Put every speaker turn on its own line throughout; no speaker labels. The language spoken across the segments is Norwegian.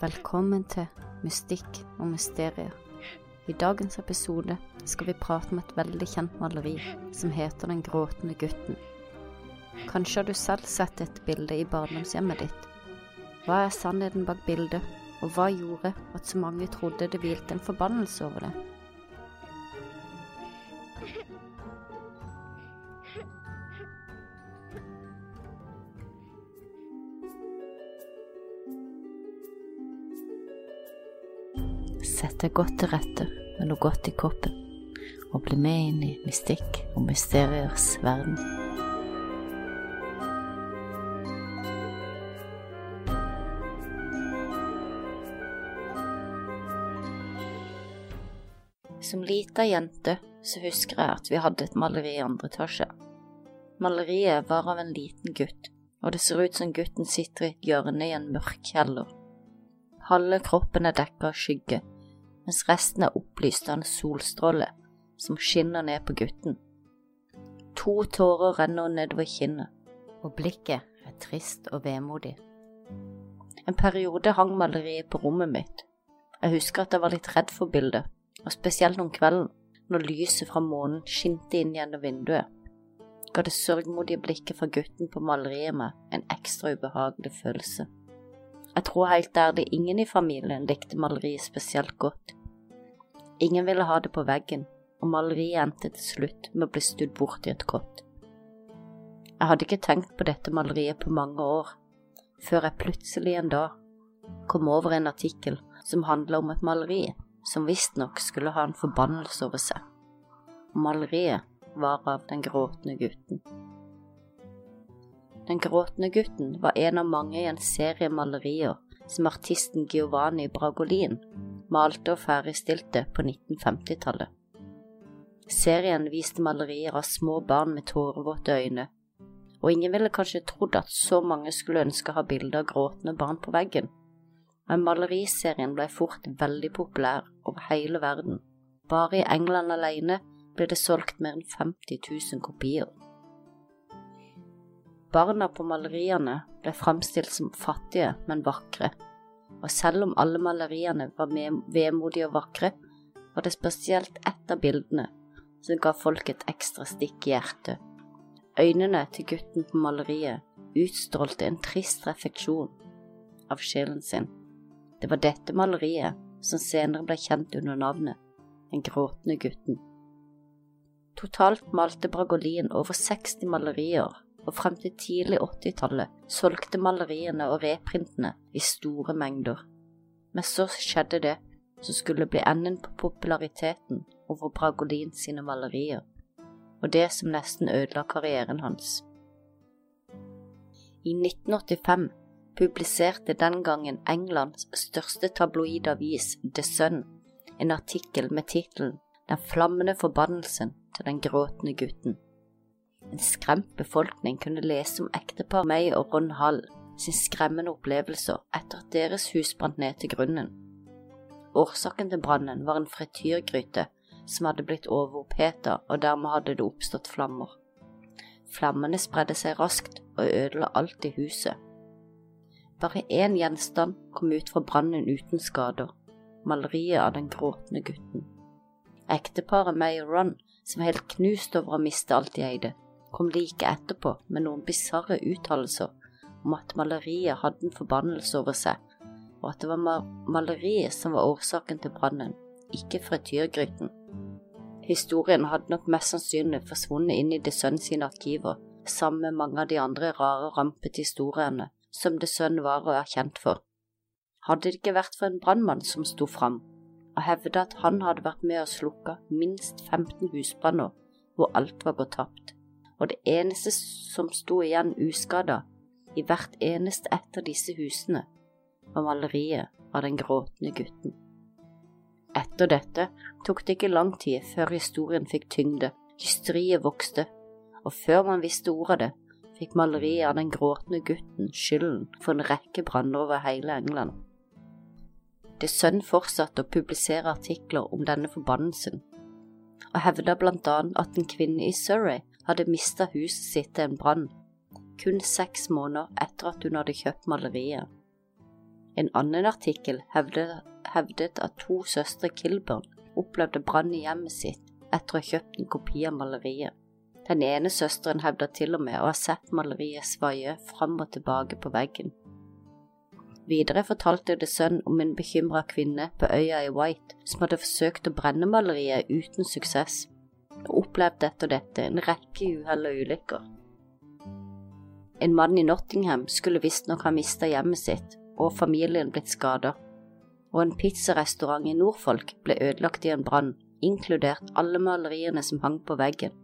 Velkommen til Mystikk og mysterier. I dagens episode skal vi prate om et veldig kjent maleri som heter Den gråtende gutten. Kanskje har du selv sett et bilde i barndomshjemmet ditt. Hva er sannheten bak bildet, og hva gjorde at så mange trodde det hvilte en forbannelse over det? Deg godt til rette med noe godt i koppen, og bli med inn i mystikk og mysteriers verden. Som lita jente så husker jeg at vi hadde et maleri i andre etasje. Maleriet var av en liten gutt, og det ser ut som gutten sitter i et hjørne i en mørk kjeller. Halve kroppen er dekka av skygge, mens resten er opplyst av en solstråle som skinner ned på gutten. To tårer renner nedover kinnet, og blikket er trist og vemodig. En periode hang maleriet på rommet mitt. Jeg husker at jeg var litt redd for bildet, og spesielt om kvelden, når lyset fra månen skinte inn gjennom vinduet, ga det sørgmodige blikket fra gutten på maleriet meg en ekstra ubehagelig følelse. Jeg tror helt ærlig ingen i familien likte maleriet spesielt godt. Ingen ville ha det på veggen, og maleriet endte til slutt med å bli studd bort i et kott. Jeg hadde ikke tenkt på dette maleriet på mange år, før jeg plutselig en dag kom over en artikkel som handla om et maleri som visstnok skulle ha en forbannelse over seg. Maleriet var av Den gråtende gutten. Den gråtende gutten var en av mange i en serie malerier som artisten Giovanni Bragolin malte og ferdigstilte på 1950-tallet. Serien viste malerier av små barn med tårevåte øyne, og ingen ville kanskje trodd at så mange skulle ønske å ha bilder av gråtende barn på veggen, men maleriserien ble fort veldig populær over hele verden. Bare i England alene ble det solgt mer enn 50 000 kopier. Barna på maleriene ble framstilt som fattige, men vakre, og selv om alle maleriene var vemodige og vakre, var det spesielt ett av bildene som ga folk et ekstra stikk i hjertet. Øynene til gutten på maleriet utstrålte en trist refleksjon av sjelen sin. Det var dette maleriet som senere ble kjent under navnet Den gråtende gutten. Totalt malte Bragolin over 60 malerier, og frem til tidlig 80-tallet solgte maleriene og reprintene i store mengder. Men så skjedde det som skulle bli enden på populariteten over Bragolin sine malerier, og det som nesten ødela karrieren hans. I 1985 publiserte den gangen Englands største tabloidavis The Sun en artikkel med tittelen Den flammende forbannelsen til den gråtende gutten. En skremt befolkning kunne lese om ektepar May og Ron Hall sin skremmende opplevelser etter at deres hus brant ned til grunnen. Årsaken til brannen var en frityrgryte som hadde blitt overoppheta, og dermed hadde det oppstått flammer. Flammene spredde seg raskt og ødela alt i huset. Bare én gjenstand kom ut fra brannen uten skader, maleriet av den gråtende gutten. Ekteparet May og Ron, som var helt knust over å miste alt de eide, kom like etterpå med noen bisarre uttalelser om at maleriet hadde en forbannelse over seg, og at det var maleriet som var årsaken til brannen, ikke frityrgryten. Historien hadde nok mest sannsynlig forsvunnet inn i The Sun sine arkiver, sammen med mange av de andre rare, rampete historiene som De sønn var og er kjent for. Hadde det ikke vært for en brannmann som sto fram og hevda at han hadde vært med og slukka minst 15 husbranner hvor alt var gått tapt, og det eneste som sto igjen uskada i hvert eneste ett av disse husene, var maleriet av den gråtende gutten. Etter dette tok det ikke lang tid før historien fikk tyngde, hysteriet vokste, og før man visste ordet av det, fikk maleriet av den gråtende gutten skylden for en rekke branner over hele England. Det sønn fortsatte å publisere artikler om denne forbannelsen, og hevda blant annet at en kvinne i Surrey hadde mista huset sitt til en brann, kun seks måneder etter at hun hadde kjøpt maleriet. En annen artikkel hevdet, hevdet at to søstre Kilburn opplevde brann i hjemmet sitt etter å ha kjøpt en kopi av maleriet. Den ene søsteren hevder til og med å ha sett maleriet svaie fram og tilbake på veggen. Videre fortalte The Sun om en bekymra kvinne på øya i White som hadde forsøkt å brenne maleriet uten suksess, og opplevde etter dette en rekke uhell og ulykker. En mann i Nottingham skulle visstnok ha mista hjemmet sitt og familien blitt skada, og en pizzarestaurant i Nordfolk ble ødelagt i en brann, inkludert alle maleriene som hang på veggen,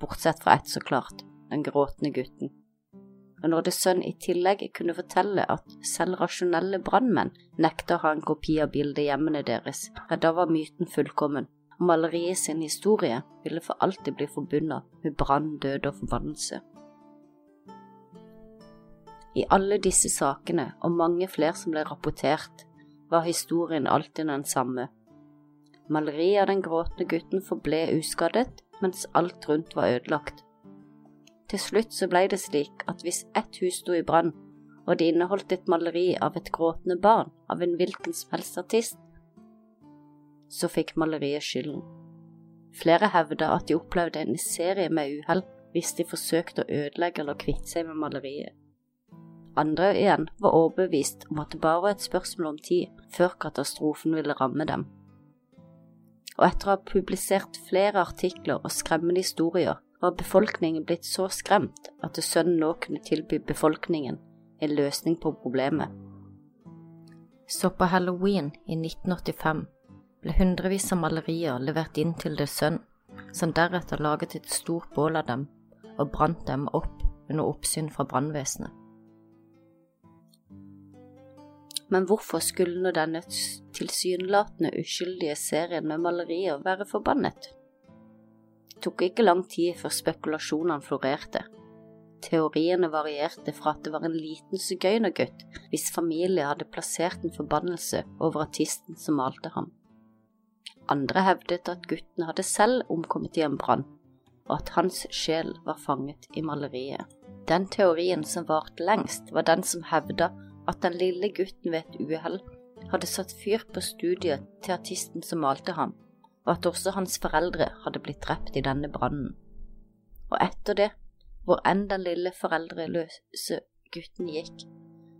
bortsett fra ett, så klart, den gråtende gutten og når det sønn i tillegg kunne fortelle at selv rasjonelle brannmenn nekta å ha en kopi av bildet hjemmene deres, ja, da var myten fullkommen, og maleriet sin historie ville for alltid bli forbundet med brann, død og forbannelse. I alle disse sakene, og mange flere som ble rapportert, var historien alltid den samme. Maleriet av den gråtende gutten forble uskadet, mens alt rundt var ødelagt. Til slutt så ble det slik at hvis ett hus sto i brann, og det inneholdt et maleri av et gråtende barn av en hvilken som helst artist, så fikk maleriet skylden. Flere hevda at de opplevde en serie med uhell hvis de forsøkte å ødelegge eller kvitte seg med maleriet. Andre igjen var overbevist om at det bare var et spørsmål om tid før katastrofen ville ramme dem. Og etter å ha publisert flere artikler og skremmende historier var befolkningen blitt så skremt at sønnen nå kunne tilby befolkningen en løsning på problemet. Så på halloween i 1985 ble hundrevis av malerier levert inn til deres sønn, som deretter laget et stort bål av dem og brant dem opp under oppsyn fra brannvesenet. Men hvorfor skulle nå denne tilsynelatende uskyldige serien med malerier være forbannet? Det tok ikke lang tid før spekulasjonene florerte. Teoriene varierte fra at det var en liten sigøynergutt hvis familie hadde plassert en forbannelse over artisten som malte ham. Andre hevdet at gutten hadde selv omkommet i en brann, og at hans sjel var fanget i maleriet. Den teorien som varte lengst, var den som hevda at den lille gutten ved et uhell hadde satt fyr på studiet til artisten som malte ham, og at også hans foreldre hadde blitt drept i denne brannen. Og etter det, hvor enn den lille foreldreløse gutten gikk,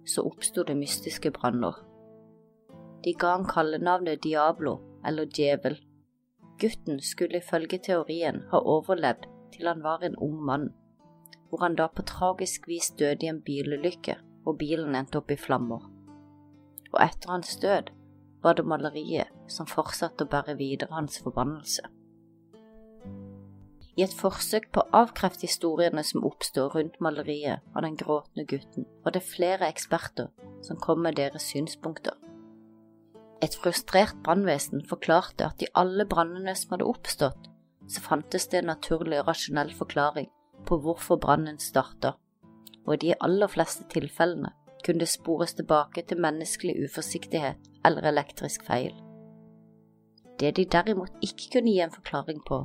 så oppsto det mystiske branner. De ga han kallenavnet Diablo, eller Djevel. Gutten skulle ifølge teorien ha overlevd til han var en ung mann, hvor han da på tragisk vis døde i en bilulykke, og bilen endte opp i flammer. Og etter hans død var det maleriet som fortsatte å bære videre hans forbannelse. I et forsøk på å avkrefte historiene som oppstår rundt maleriet av den gråtende gutten, var det flere eksperter som kom med deres synspunkter. Et frustrert brannvesen forklarte at i alle brannene som hadde oppstått, så fantes det en naturlig og rasjonell forklaring på hvorfor brannen starta, og i de aller fleste tilfellene kunne det spores tilbake til menneskelig uforsiktighet eller elektrisk feil. Det de derimot ikke kunne gi en forklaring på,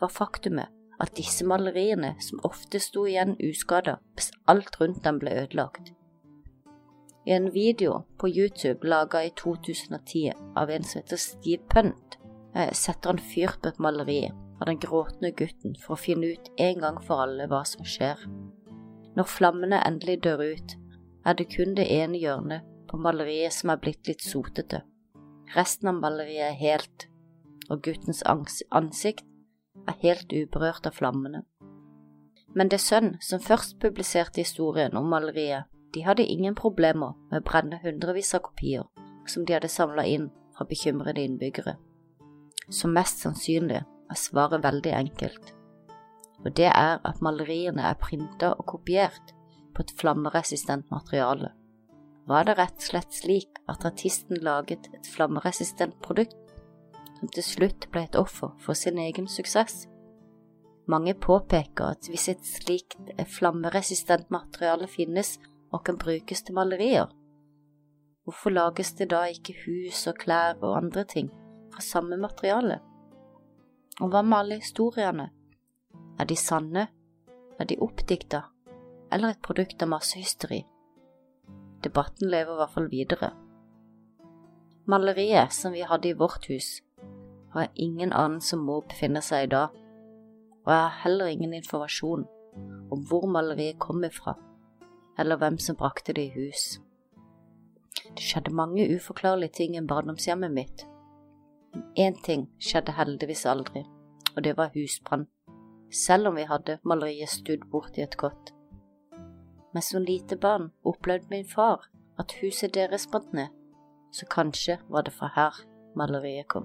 var faktumet at disse maleriene som ofte sto igjen uskada hvis alt rundt dem ble ødelagt. I en video på YouTube laga i 2010 av en som heter Steve Punt, eh, setter han fyr på et maleri av den gråtende gutten for å finne ut en gang for alle hva som skjer. Når flammene endelig dør ut, er det kun det ene hjørnet på maleriet som er blitt litt sotete. Resten av maleriet er helt, og guttens ansikt er helt uberørt av flammene. Men det sønn som først publiserte historien om maleriet, de hadde ingen problemer med å brenne hundrevis av kopier som de hadde samla inn fra bekymrede innbyggere. Så mest sannsynlig er svaret veldig enkelt, og det er at maleriene er printa og kopiert på et flammeresistent materiale. Var det rett og slett slik at artisten laget et flammeresistent produkt som til slutt ble et offer for sin egen suksess? Mange påpeker at hvis et slikt flammeresistent materiale finnes og kan brukes til malerier, hvorfor lages det da ikke hus og klær og andre ting fra samme materiale? Og hva med alle historiene? Er de sanne? Er de oppdikta? Eller et produkt av massehysteri? Debatten lever i hvert fall videre. Maleriet som vi hadde i vårt hus, har jeg ingen anelse om hvor befinner seg i dag, og jeg har heller ingen informasjon om hvor maleriet kommer ifra, eller hvem som brakte det i hus. Det skjedde mange uforklarlige ting i barndomshjemmet mitt. Én ting skjedde heldigvis aldri, og det var husbrann, selv om vi hadde maleriet studd bort i et kott. Men som lite barn opplevde min far at huset deres brant ned, så kanskje var det fra her maleriet kom.